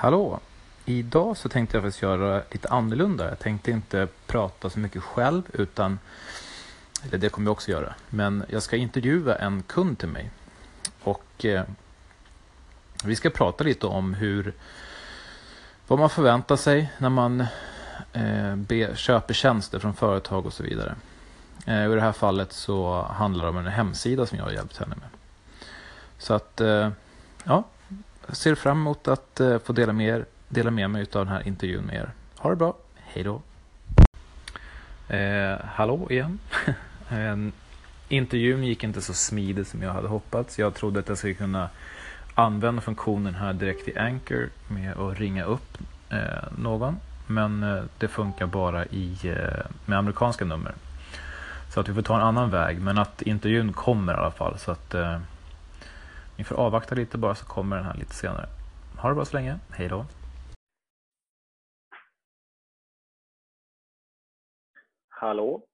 Hallå! Idag så tänkte jag faktiskt göra lite annorlunda. Jag tänkte inte prata så mycket själv utan, eller det kommer jag också göra, men jag ska intervjua en kund till mig. Och eh, vi ska prata lite om hur, vad man förväntar sig när man eh, be, köper tjänster från företag och så vidare. Eh, I det här fallet så handlar det om en hemsida som jag har hjälpt henne med. Så att, eh, ja, ser fram emot att eh, få dela med, er, dela med mig av den här intervjun med er. Ha det bra, hej då! Eh, hallå igen! intervjun gick inte så smidigt som jag hade hoppats. Jag trodde att jag skulle kunna använda funktionen här direkt i Anchor med att ringa upp eh, någon. Men eh, det funkar bara i, eh, med amerikanska nummer. Så att vi får ta en annan väg. Men att intervjun kommer i alla fall. Så att eh, ni får avvakta lite bara så kommer den här lite senare. Ha det bra så länge. Hej då! Hallå?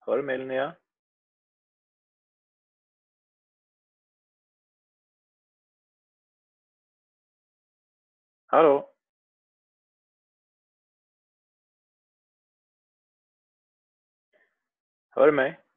Hör du mig Linnea? Hallå? Hör du mig?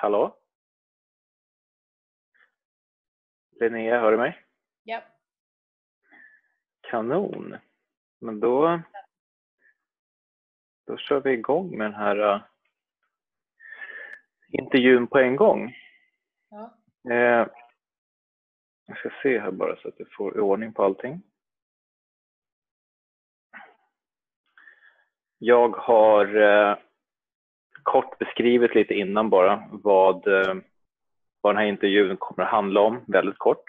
Hallå? Linnea, hör du mig? Ja. Kanon. Men då, då kör vi igång med den här uh, intervjun på en gång. Ja. Eh, jag ska se här bara så att jag får ordning på allting. Jag har eh, kort beskrivit lite innan bara vad, eh, vad den här intervjun kommer att handla om, väldigt kort.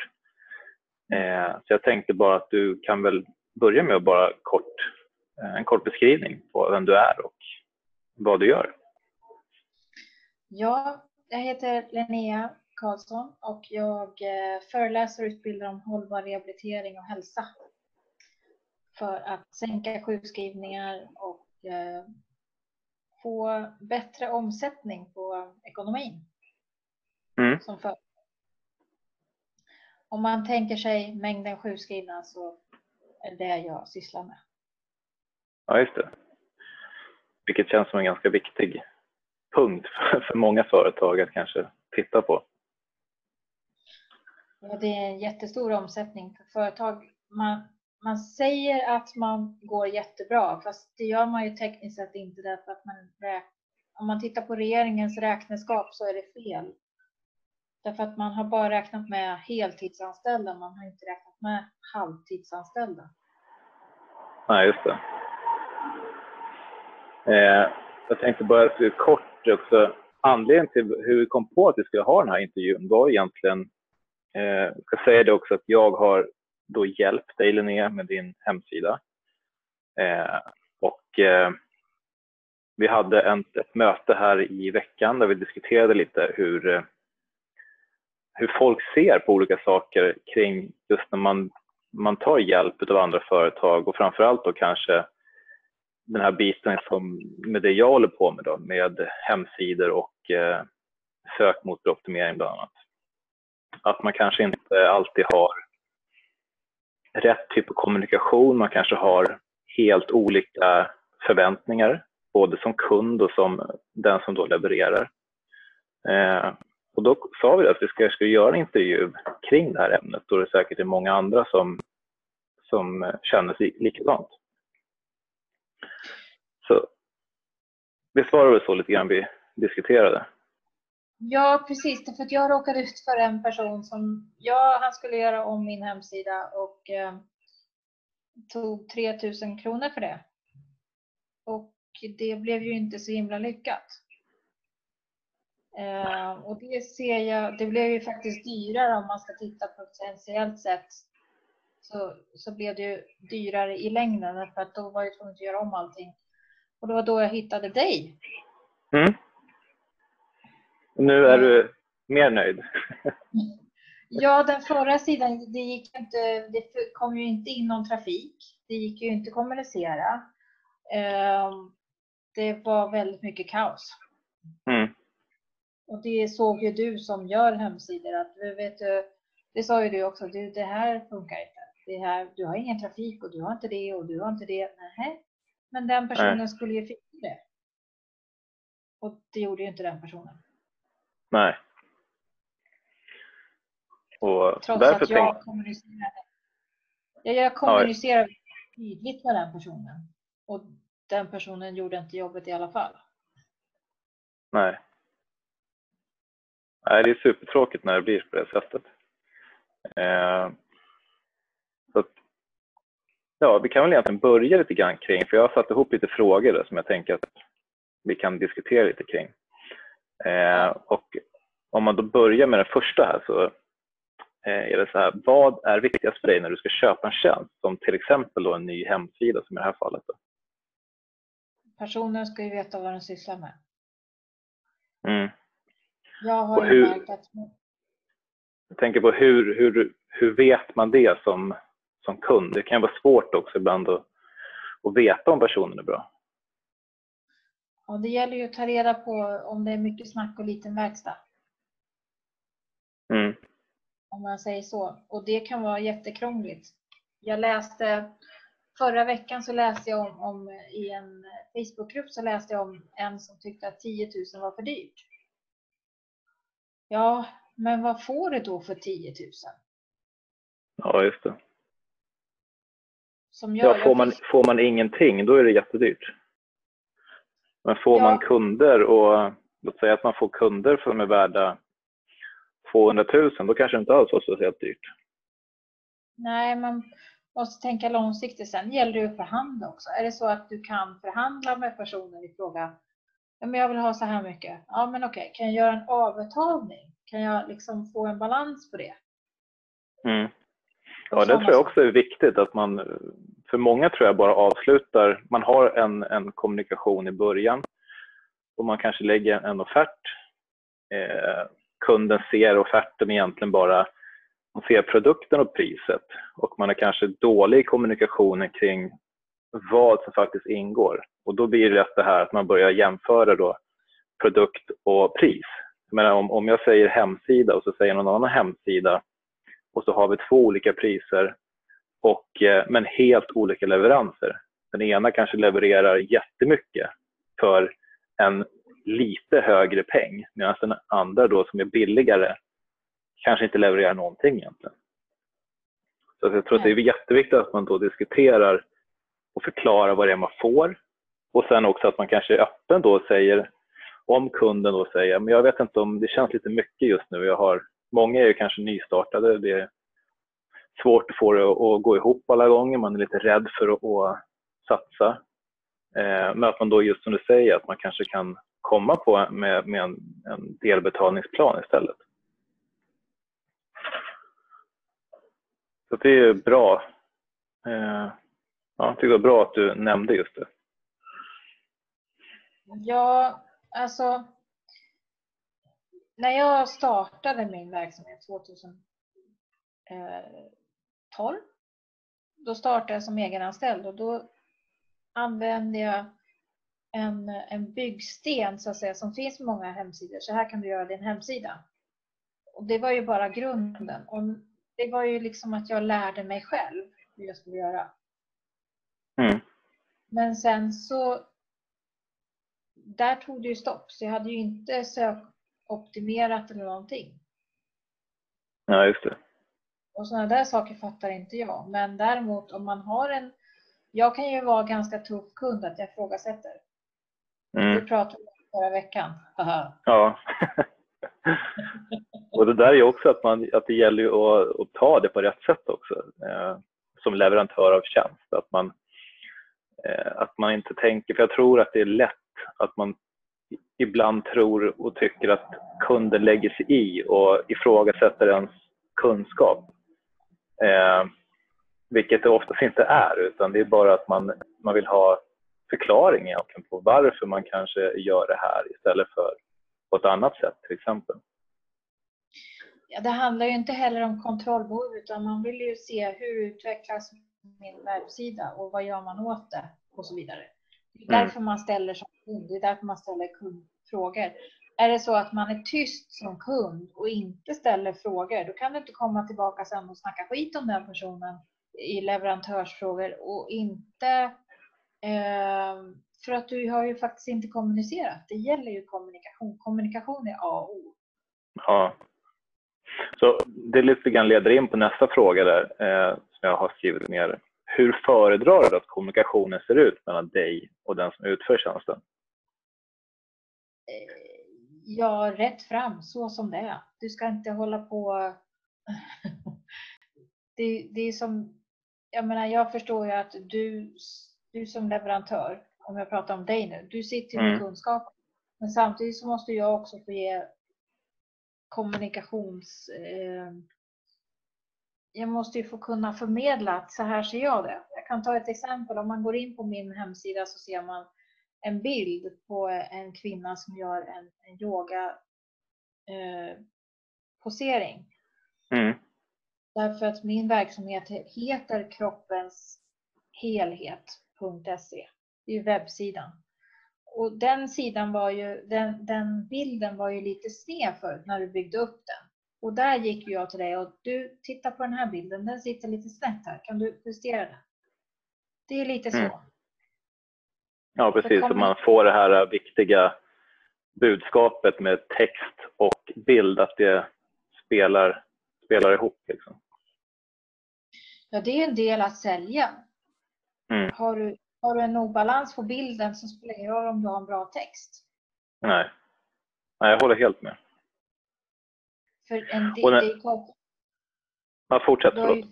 Eh, så jag tänkte bara att du kan väl börja med att bara kort, eh, en kort beskrivning på vem du är och vad du gör. Ja, jag heter Linnea Karlsson och jag eh, föreläser och utbildar om hållbar rehabilitering och hälsa för att sänka sjukskrivningar och få bättre omsättning på ekonomin. Mm. Som för. Om man tänker sig mängden sjukskrivna så är det jag sysslar med. Ja, just det. Vilket känns som en ganska viktig punkt för många företag att kanske titta på. Ja, det är en jättestor omsättning för företag. Man, man säger att man går jättebra, fast det gör man ju tekniskt sett inte därför att man om man tittar på regeringens räkneskap så är det fel. Därför att man har bara räknat med heltidsanställda, man har inte räknat med halvtidsanställda. Nej, just det. Eh, jag tänkte bara kort också, anledningen till hur vi kom på att vi skulle ha den här intervjun var egentligen, eh, jag ska säga det också att jag har då Hjälp dig Linnea med din hemsida. Eh, och eh, vi hade en, ett möte här i veckan där vi diskuterade lite hur, eh, hur folk ser på olika saker kring just när man, man tar hjälp av andra företag och framförallt då kanske den här biten som med det jag håller på med då, med hemsidor och eh, sökmotoroptimering bland annat. Att man kanske inte alltid har rätt typ av kommunikation. Man kanske har helt olika förväntningar, både som kund och som den som då levererar. Eh, och då sa vi att vi ska, ska göra en intervju kring det här ämnet då det är säkert är många andra som, som känner sig likadant. Så visst var det väl så lite grann vi diskuterade? Ja, precis. För att jag råkade ut för en person som, ja, han skulle göra om min hemsida och eh, tog 3000 kronor för det. Och det blev ju inte så himla lyckat. Eh, och det ser jag, det blev ju faktiskt dyrare om man ska titta på potentiellt sett. Så, så blev det ju dyrare i längden för att då var jag tvungen att göra om allting. Och det var då jag hittade dig. Mm. Nu är du mer nöjd? ja, den förra sidan, det, gick inte, det kom ju inte in någon trafik. Det gick ju inte att kommunicera. Ehm, det var väldigt mycket kaos. Mm. Och det såg ju du som gör hemsidor att vet du, det sa ju du också, du, det här funkar inte. Det här, du har ingen trafik och du har inte det och du har inte det. Nej. Men den personen Nej. skulle ju fixa det. Och det gjorde ju inte den personen. Nej. Och Trots därför att jag tänk... kommunicerade. Jag kommunicerade ja. tydligt med den personen. Och den personen gjorde inte jobbet i alla fall. Nej. Nej, det är supertråkigt när det blir på det sättet. Eh, så att, ja, vi kan väl egentligen börja lite grann kring, för jag har satt ihop lite frågor där som jag tänker att vi kan diskutera lite kring. Eh, och om man då börjar med den första här så eh, är det så här, vad är viktigast för dig när du ska köpa en tjänst, som till exempel då en ny hemsida som i det här fallet? Då? Personen ska ju veta vad den sysslar med. Mm. Jag har hur, märkt att... Jag tänker på hur, hur, hur vet man det som, som kund? Det kan vara svårt också ibland att, att veta om personen är bra. Ja, det gäller ju att ta reda på om det är mycket snack och liten verkstad. Mm. Om man säger så. Och det kan vara jättekrångligt. Jag läste Förra veckan så läste jag om, om i en Facebookgrupp så läste jag om en som tyckte att 10 000 var för dyrt. Ja, men vad får du då för 10 000? Ja, just det. Som jag, ja, får, man, får man ingenting, då är det jättedyrt. Men får ja. man kunder och låt säga att man får kunder som är värda 200 000, då kanske det inte alls var speciellt dyrt. Nej, man måste tänka långsiktigt. Sen gäller det att förhandla också. Är det så att du kan förhandla med personen i fråga ja, men jag vill ha så här mycket. Ja, men okej, kan jag göra en avbetalning? Kan jag liksom få en balans på det? Mm. Ja, det tror jag också är viktigt att man, för många tror jag bara avslutar, man har en, en kommunikation i början och man kanske lägger en offert. Eh, kunden ser offerten egentligen bara, man ser produkten och priset och man är kanske dålig i kommunikationen kring vad som faktiskt ingår. Och då blir det lätt det här att man börjar jämföra då produkt och pris. Jag om, om jag säger hemsida och så säger någon annan hemsida och så har vi två olika priser och, eh, men helt olika leveranser. Den ena kanske levererar jättemycket för en lite högre peng medan den andra då som är billigare kanske inte levererar någonting egentligen. Så jag tror att det är jätteviktigt att man då diskuterar och förklarar vad det är man får och sen också att man kanske är öppen då och säger om kunden då säger men jag vet inte om det känns lite mycket just nu. Jag har, många är ju kanske nystartade. Det är svårt att få det att gå ihop alla gånger. Man är lite rädd för att, att satsa. Eh, men att man då just som du säger att man kanske kan komma på med, med en, en delbetalningsplan istället. Så det är bra. Eh, ja, jag tycker det var bra att du nämnde just det. Ja, alltså. När jag startade min verksamhet 2000 2012. Då startade jag som egenanställd och då använde jag en, en byggsten så att säga som finns på många hemsidor. Så här kan du göra din hemsida. Och det var ju bara grunden. Och det var ju liksom att jag lärde mig själv hur jag skulle göra. Mm. Men sen så där tog det ju stopp, så jag hade ju inte sökoptimerat eller någonting. Ja, just det. Och sådana där saker fattar inte jag. Men däremot om man har en... Jag kan ju vara ganska tuff kund att jag ifrågasätter. Mm. Det pratade vi om förra veckan. Ja. och det där är ju också att, man, att det gäller att, att ta det på rätt sätt också. Eh, som leverantör av tjänst. Att man, eh, att man inte tänker, för jag tror att det är lätt att man ibland tror och tycker att kunden lägger sig i och ifrågasätter ens kunskap. Eh, vilket det oftast inte är, utan det är bara att man, man vill ha förklaring egentligen på varför man kanske gör det här istället för på ett annat sätt till exempel. Ja, det handlar ju inte heller om kontrollbehov utan man vill ju se hur utvecklas min webbsida och vad gör man åt det och så vidare. Det är mm. därför man ställer som kund, det är därför man ställer kundfrågor. Är det så att man är tyst som kund och inte ställer frågor, då kan du inte komma tillbaka sen och snacka skit om den personen i leverantörsfrågor och inte eh, för att du har ju faktiskt inte kommunicerat. Det gäller ju kommunikation. Kommunikation är A och O. Ja. Så det lite grann leder in på nästa fråga där eh, som jag har skrivit ner. Hur föredrar du att kommunikationen ser ut mellan dig och den som utför tjänsten? Ja, rätt fram, så som det är. Du ska inte hålla på... det, det är som... Jag menar, jag förstår ju att du, du som leverantör, om jag pratar om dig nu, du sitter med mm. kunskap. Men samtidigt så måste jag också få ge kommunikations... Eh, jag måste ju få kunna förmedla att så här ser jag det. Jag kan ta ett exempel. Om man går in på min hemsida så ser man en bild på en kvinna som gör en, en yoga eh, posering. Mm. Därför att min verksamhet heter kroppens helhet.se. Det är webbsidan. Och den sidan var ju, den, den bilden var ju lite sned förut när du byggde upp den. Och där gick jag till dig och du, titta på den här bilden, den sitter lite snett här. Kan du justera den? Det är lite så. Mm. Ja, precis. Så man får det här viktiga budskapet med text och bild, att det spelar, spelar ihop. Liksom. Ja, det är en del att sälja. Mm. Har, du, har du en obalans på bilden så spelar det ingen roll om du har en bra text. Nej, Nej jag håller helt med. För en del, när... det ja, fortsätt, du har, ju,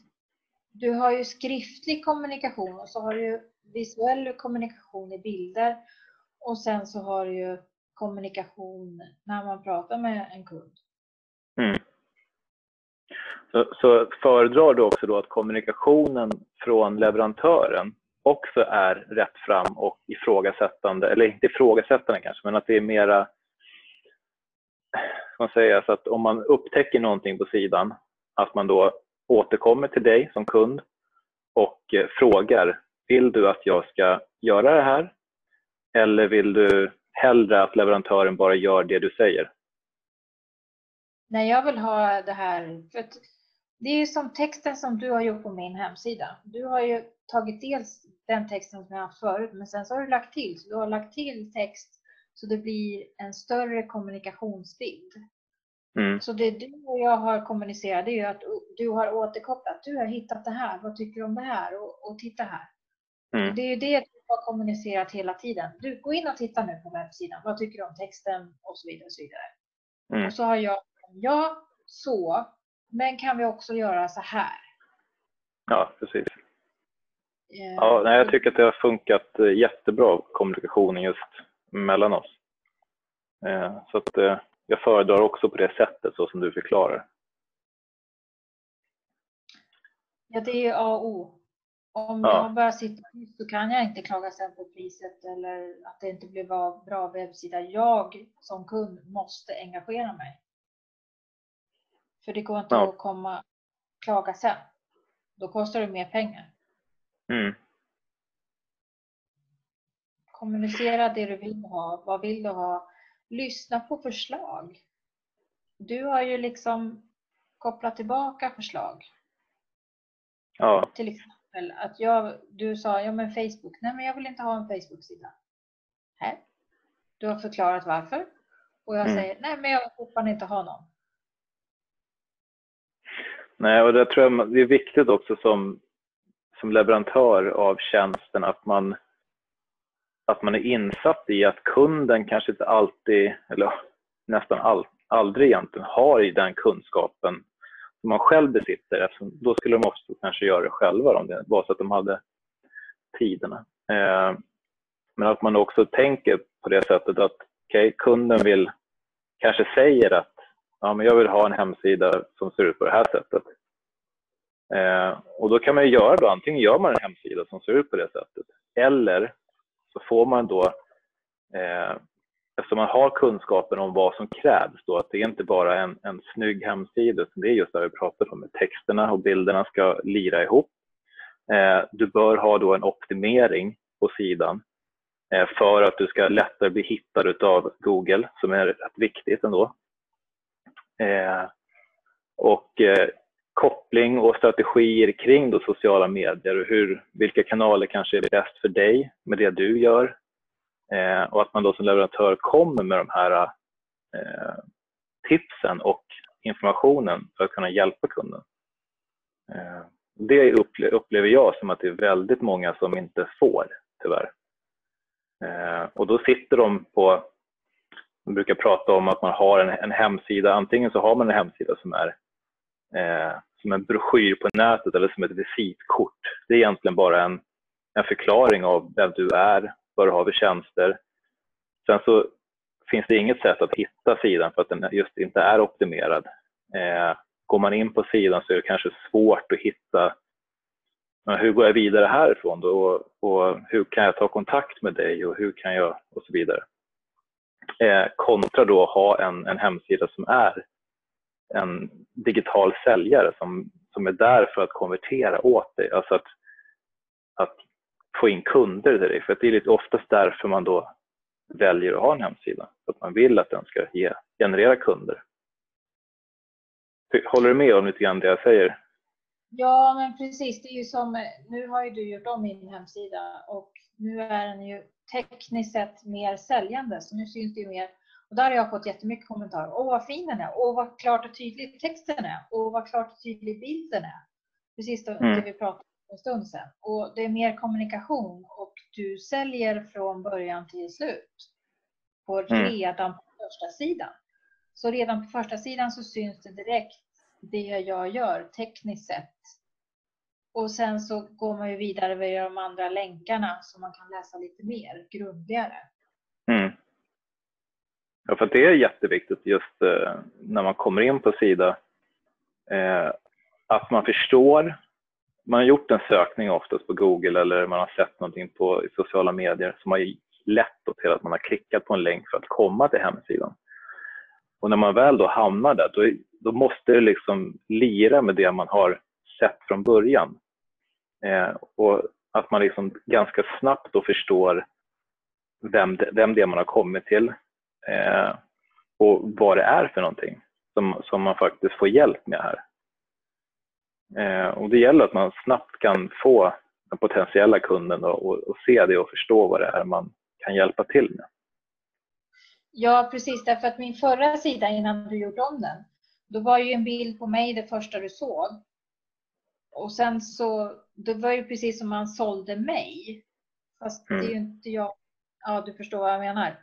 du har ju skriftlig kommunikation och så har du visuell kommunikation i bilder och sen så har du ju kommunikation när man pratar med en kund. Mm. Så, så föredrar du också då att kommunikationen från leverantören också är rätt fram och ifrågasättande, eller inte ifrågasättande kanske, men att det är mera man säga, så att om man upptäcker någonting på sidan, att man då återkommer till dig som kund och eh, frågar, vill du att jag ska göra det här? Eller vill du hellre att leverantören bara gör det du säger? Nej, jag vill ha det här. För det är ju som texten som du har gjort på min hemsida. Du har ju tagit dels den texten som jag haft förut, men sen så har du lagt till. Så du har lagt till text så det blir en större kommunikationsbild. Mm. Så det du och jag har kommunicerat det är ju att du har återkopplat. Du har hittat det här. Vad tycker du om det här? Och, och titta här. Mm. Det är ju det du har kommunicerat hela tiden. Du, gå in och titta nu på webbsidan. Vad tycker du om texten? Och så vidare. Och så, vidare. Mm. Och så har jag, ja, så. Men kan vi också göra så här? Ja, precis. Eh, ja, nej, jag tycker att det har funkat eh, jättebra kommunikationen just mellan oss. Eh, så att eh, jag föredrar också på det sättet så som du förklarar. Ja, det är A och O. Om ja. jag bara sitter så kan jag inte klaga sen på priset eller att det inte blev bra webbsida. Jag som kund måste engagera mig. För det går inte ja. att komma klaga sen. Då kostar det mer pengar. Mm. Kommunicera det du vill ha. Vad vill du ha? Lyssna på förslag. Du har ju liksom kopplat tillbaka förslag. Ja. Till exempel att jag, du sa, ja men Facebook, nej men jag vill inte ha en Facebook-sida. Här. Du har förklarat varför. Och jag mm. säger, nej men jag vill fortfarande inte ha någon. Nej, och det tror jag det är viktigt också som, som leverantör av tjänsten att man att man är insatt i att kunden kanske inte alltid, eller nästan all, aldrig egentligen har i den kunskapen som man själv besitter. Eftersom då skulle de också kanske göra det själva om det var så att de hade tiderna. Eh, men att man också tänker på det sättet att okay, kunden vill, kanske säger att ja, men jag vill ha en hemsida som ser ut på det här sättet. Eh, och då kan man ju göra då, antingen gör man en hemsida som ser ut på det sättet eller så får man då, eh, eftersom man har kunskapen om vad som krävs då, att det är inte bara en, en snygg hemsida, utan det är just det vi pratat om, texterna och bilderna ska lira ihop. Eh, du bör ha då en optimering på sidan eh, för att du ska lättare bli hittad av Google, som är rätt viktigt ändå. Eh, och eh, koppling och strategier kring då sociala medier och hur, vilka kanaler kanske är bäst för dig med det du gör. Eh, och att man då som leverantör kommer med de här eh, tipsen och informationen för att kunna hjälpa kunden. Eh, det upple upplever jag som att det är väldigt många som inte får, tyvärr. Eh, och då sitter de på, man brukar prata om att man har en, en hemsida, antingen så har man en hemsida som är eh, som en broschyr på nätet eller som ett visitkort. Det är egentligen bara en, en förklaring av vem du är, vad du har för tjänster. Sen så finns det inget sätt att hitta sidan för att den just inte är optimerad. Eh, går man in på sidan så är det kanske svårt att hitta hur går jag vidare härifrån då? Och, och, hur kan jag ta kontakt med dig och hur kan jag och så vidare. Eh, kontra då att ha en, en hemsida som är en digital säljare som, som är där för att konvertera åt dig. Alltså att, att få in kunder dig. För det är lite oftast därför man då väljer att ha en hemsida. För att man vill att den ska ge, generera kunder. Håller du med om lite grann det jag säger? Ja, men precis. Det är ju som, nu har ju du gjort om min hemsida och nu är den ju tekniskt sett mer säljande, så nu syns det ju mer och där har jag fått jättemycket kommentarer. Åh vad fin den är, åh vad klart och tydligt texten är, åh vad klart och tydlig bilden är. Precis det, mm. vi pratade en stund sedan. Och det är mer kommunikation och du säljer från början till slut. På mm. redan på första sidan. Så redan på första sidan så syns det direkt det jag gör tekniskt sett. Och sen så går man ju vidare via de andra länkarna så man kan läsa lite mer grundligare. Mm. Ja, för det är jätteviktigt just eh, när man kommer in på sida eh, att man förstår. Man har gjort en sökning oftast på Google eller man har sett någonting på i sociala medier som har lett till att man har klickat på en länk för att komma till hemsidan. Och när man väl då hamnar där, då, då måste det liksom lira med det man har sett från början. Eh, och att man liksom ganska snabbt då förstår vem, vem det är man har kommit till, eh, och vad det är för någonting som, som man faktiskt får hjälp med här. Eh, och det gäller att man snabbt kan få den potentiella kunden och, och, se det och förstå vad det är man kan hjälpa till med. Ja, precis. Därför att min förra sida innan du gjort om den, då var ju en bild på mig det första du såg. Och sen så, det var ju precis som man sålde mig. Fast mm. det är ju mm. inte jag. Ja, du förstår vad jag menar.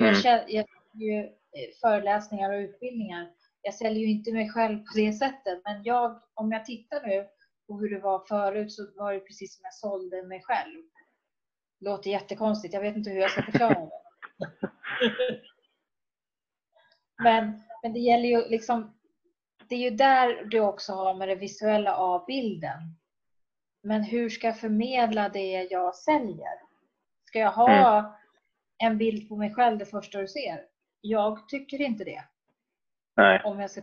Mm. Jag, jag ju eh, föreläsningar och utbildningar. Jag säljer ju inte mig själv på det sättet, men jag, om jag tittar nu på hur det var förut så var det precis som jag sålde mig själv. Det låter jättekonstigt, jag vet inte hur jag ska förklara det. men, men det gäller ju liksom, det är ju där du också har med det visuella avbilden. Men hur ska jag förmedla det jag säljer? Ska jag ha mm en bild på mig själv det första du ser? Jag tycker inte det. Nej. Om jag ska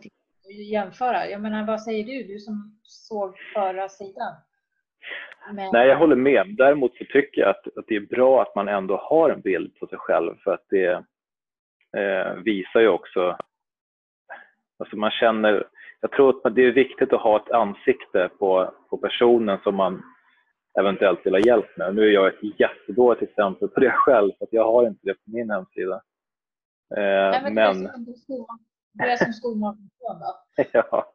jämföra. Jag menar, vad säger du? Du som såg förra sidan. Men... Nej, jag håller med. Däremot så tycker jag att, att det är bra att man ändå har en bild på sig själv för att det eh, visar ju också, alltså man känner, jag tror att det är viktigt att ha ett ansikte på, på personen som man eventuellt vill ha hjälp med. Nu är jag ett jättedåligt exempel på det själv, för jag har inte det på min hemsida. Eh, Nej, men, men... Du är som skomakaren då? ja.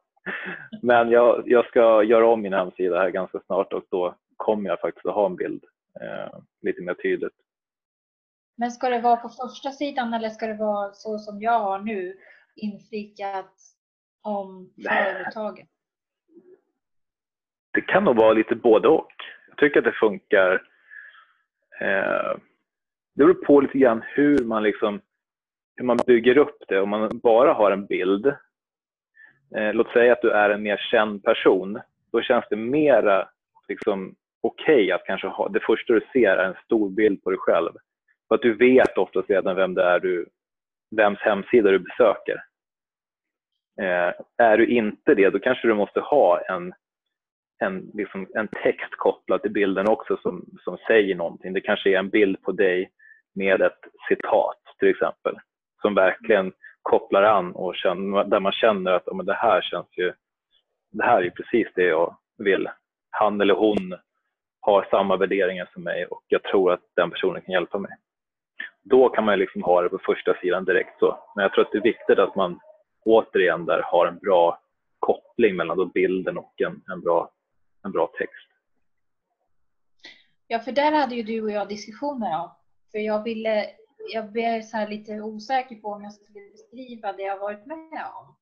Men jag, jag ska göra om min hemsida här ganska snart och då kommer jag faktiskt att ha en bild eh, lite mer tydligt. Men ska det vara på första sidan eller ska det vara så som jag har nu, inflikat om företaget? Det kan nog vara lite både och tycker att det funkar. Eh, det beror på lite grann hur man liksom hur man bygger upp det. Om man bara har en bild, eh, låt säga att du är en mer känd person, då känns det mera liksom, okej okay att kanske ha, det första du ser är en stor bild på dig själv. För att du vet oftast redan vem det är du, vems hemsida du besöker. Eh, är du inte det, då kanske du måste ha en, en, liksom, en text kopplad till bilden också som, som säger någonting. Det kanske är en bild på dig med ett citat till exempel, som verkligen kopplar an och känner, där man känner att oh, det här känns ju, det här är precis det jag vill. Han eller hon har samma värderingar som mig och jag tror att den personen kan hjälpa mig. Då kan man liksom ha det på första sidan direkt så. Men jag tror att det är viktigt att man återigen där har en bra koppling mellan då bilden och en, en, bra, en bra text. Ja, för där hade ju du och jag diskussioner om. För jag ville, jag blev så lite osäker på om jag skulle beskriva det jag varit med om.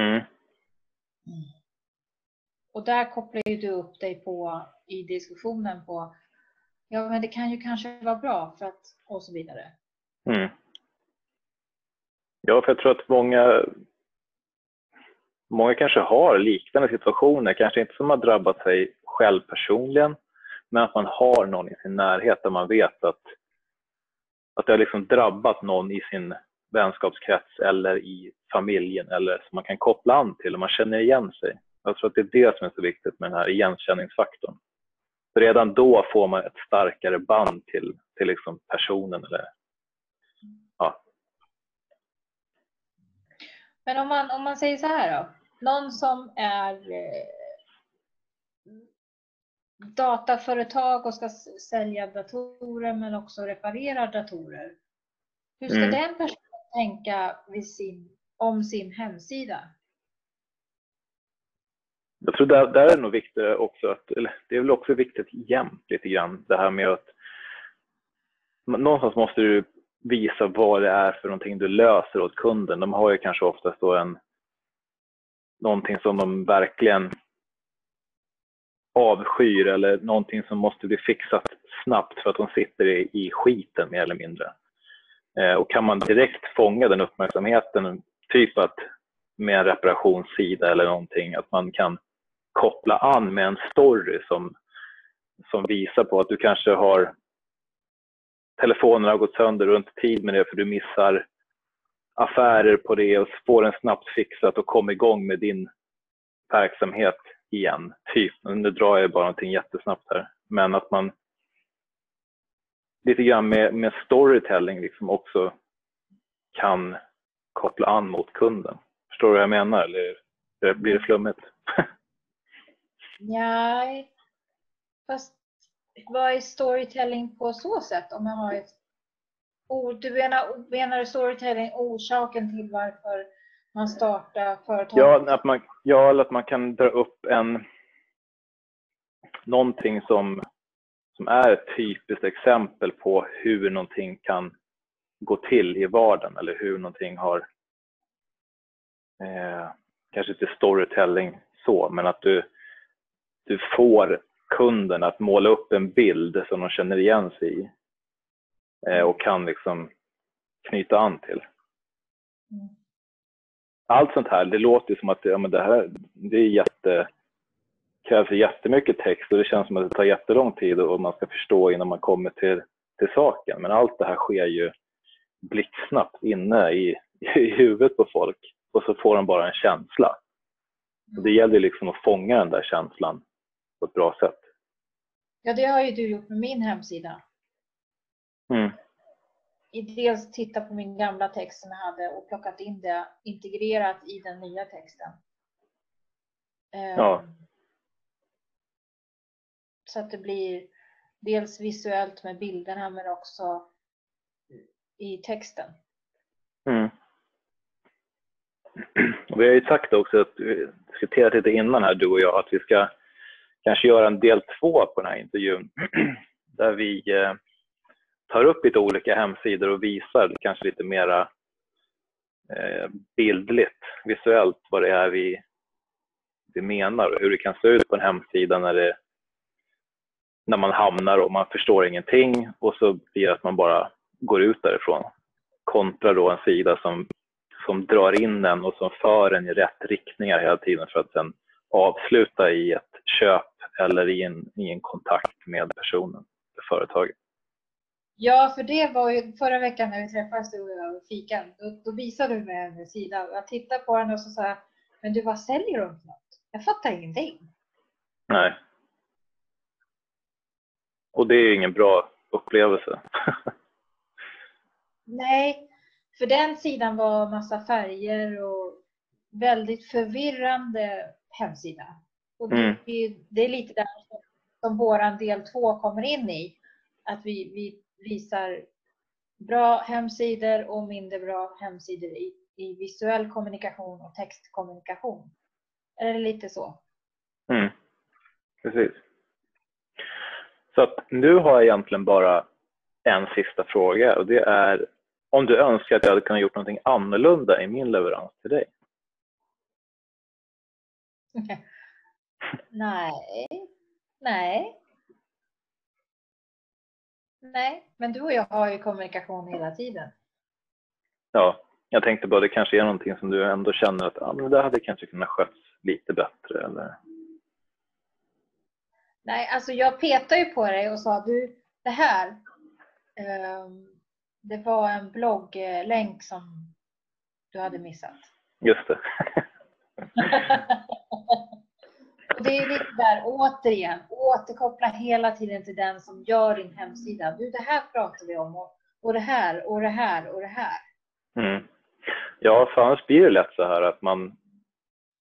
Mm. Och där kopplar ju du upp dig på i diskussionen på ja, men det kan ju kanske vara bra för att och så vidare. Mm. Ja, för jag tror att många, många kanske har liknande situationer, kanske inte som har drabbat sig själv personligen, men att man har någon i sin närhet där man vet att, att det har liksom drabbat någon i sin vänskapskrets eller i familjen eller som man kan koppla an till och man känner igen sig. Jag tror att det är det som är så viktigt med den här igenkänningsfaktorn. För redan då får man ett starkare band till, till liksom personen. Eller, ja. Men om man, om man säger så här då. Någon som är eh, dataföretag och ska sälja datorer men också reparera datorer. Hur ska mm. den personen tänka sin, om sin hemsida? Jag tror där, där är det nog viktigt också att, eller det är väl också viktigt jämt lite grann det här med att någonstans måste du visa vad det är för någonting du löser åt kunden. De har ju kanske oftast då en någonting som de verkligen avskyr eller någonting som måste bli fixat snabbt för att de sitter i, i skiten mer eller mindre. Eh, och kan man direkt fånga den uppmärksamheten, typ att med en reparationssida eller någonting, att man kan koppla an med en story som, som visar på att du kanske har telefonen har gått sönder och inte tid med det för du missar affärer på det och får den snabbt fixat och kom igång med din verksamhet igen. Typ, nu drar jag bara någonting jättesnabbt här, men att man lite grann med, med storytelling liksom också kan koppla an mot kunden. Förstår du vad jag menar eller blir det flummigt? Nej, fast vad är storytelling på så sätt? Om jag har ett ord, du menar, menar storytelling orsaken till varför man startar företag? Ja, att man, ja, eller att man kan dra upp en någonting som, som är ett typiskt exempel på hur någonting kan gå till i vardagen eller hur någonting har eh, kanske inte storytelling så, men att du du får kunden att måla upp en bild som de känner igen sig i eh, och kan liksom knyta an till. Mm. Allt sånt här, det låter som att ja, men det här det är jätte, krävs jättemycket text och det känns som att det tar jättelång tid och man ska förstå innan man kommer till, till saken. Men allt det här sker ju blixtsnabbt inne i, i huvudet på folk och så får de bara en känsla. Och det gäller liksom att fånga den där känslan på ett bra sätt. Ja, det har ju du gjort med min hemsida. Mm. Dels titta på min gamla text som jag hade och plockat in det integrerat i den nya texten. Ja. Ehm, så att det blir dels visuellt med bilderna men också i texten. Mm. vi har ju sagt också att vi diskuterat lite innan här du och jag att vi ska kanske göra en del två på den här intervjun där vi eh, tar upp lite olika hemsidor och visar kanske lite mera eh, bildligt, visuellt vad det är vi, vi menar och hur det kan se ut på en hemsida när, det, när man hamnar och man förstår ingenting och så blir det att man bara går ut därifrån kontra då en sida som, som drar in en och som för en i rätt riktningar hela tiden för att sen avsluta i ett köp eller i en, i en kontakt med personen, företaget. Ja, för det var ju förra veckan när vi träffades du och jag och fikan. Då, då visade du mig en sida. Jag tittade på den och så sa jag, men du vad säljer du för något? Jag fattar ingenting. Nej. Och det är ingen bra upplevelse. Nej, för den sidan var massa färger och väldigt förvirrande hemsida. Och det, Mm. det är lite där som våran del två kommer in i. Att vi, vi visar bra hemsidor och mindre bra hemsidor i, i visuell kommunikation och textkommunikation. Är det lite så? Mm. Precis. Så att nu har jag egentligen bara en sista fråga och det är om du önskar att jag hade kunnat gjort någonting annorlunda i min leverans till dig? Nej. Nej. Nej, men du och jag har ju kommunikation hela tiden. Ja, jag tänkte bara det kanske är någonting som du ändå känner att ah, men det hade kanske kunnat skötts lite bättre eller Nej, alltså jag petade ju på dig och sa du, det här, ehm, det var en blogglänk som du hade missat. just det. Och det är lite där, återigen, återkoppla hela tiden till den som gör din hemsida. Du, det här pratar vi om och, och det här och det här och det här. Mm. Ja, för annars blir det lätt så här att man,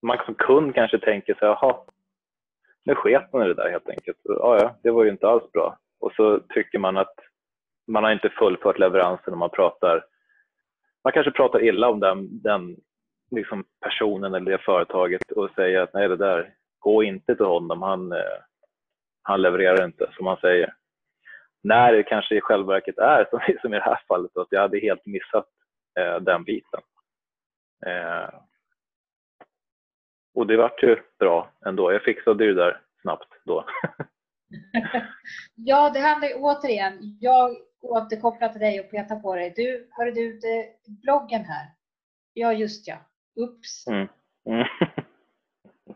man som kund kanske tänker så här, jaha, nu sket man i det där helt enkelt. Ja, ja, det var ju inte alls bra. Och så tycker man att man har inte fullfört leveransen och man pratar, man kanske pratar illa om den, den liksom personen eller det företaget och säger att nej, det där, gå inte till honom, han, eh, han levererar inte som han säger. När det kanske i själva verket är, som, i det här fallet, att jag hade helt missat eh, den biten. Eh, och det vart ju bra ändå. Jag fixade det där snabbt då. Ja, det handlar ju återigen, jag återkopplar till dig och petar på dig. Du, hörru du, det, bloggen här. Ja, just ja. Ups. Mm. Mm.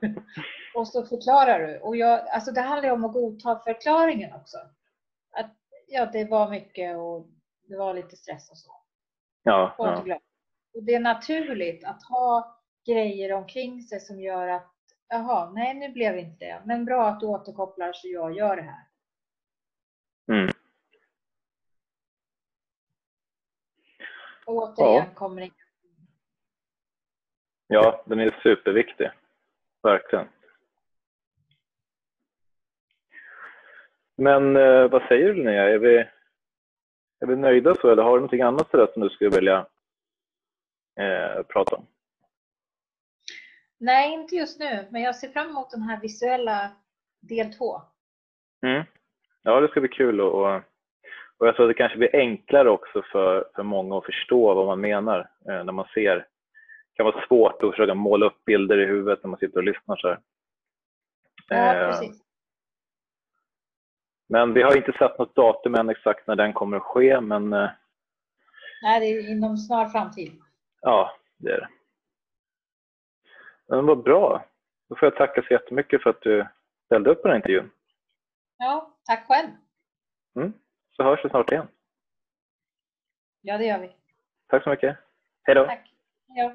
Och så förklarar du. Och jag, alltså det handlar ju om att godta förklaringen också. Att ja, det var mycket och det var lite stress och så. Ja, inte ja. Och det är naturligt att ha grejer omkring sig som gör att jaha, nej nu blev det inte det. Men bra att du återkopplar så jag gör det här. Mm. Och återigen Ja. kommer det ja, den är superviktig. Verkligen. Men eh, vad säger du Linnea? Är vi, är vi nöjda så eller har du någonting annat sådär som du skulle vilja eh, prata om? Nej, inte just nu, men jag ser fram emot den här visuella del två. Mm. Ja, det ska bli kul och, och och jag tror att det kanske blir enklare också för, för många att förstå vad man menar eh, när man ser. Kan vara svårt att försöka måla upp bilder i huvudet när man sitter och lyssnar så här. Ja, Eh, precis. Men vi har inte sett något datum än exakt när den kommer att ske, men eh, Nej, det är inom snar framtid. ja, det är det. Men vad bra. Då får jag tacka så jättemycket för att du ställde upp på den här intervjun. Ja, tack själv. Mm. Så hörs vi snart igen. Ja, det gör vi. Tack så mycket. Hej då. Tack. Ja.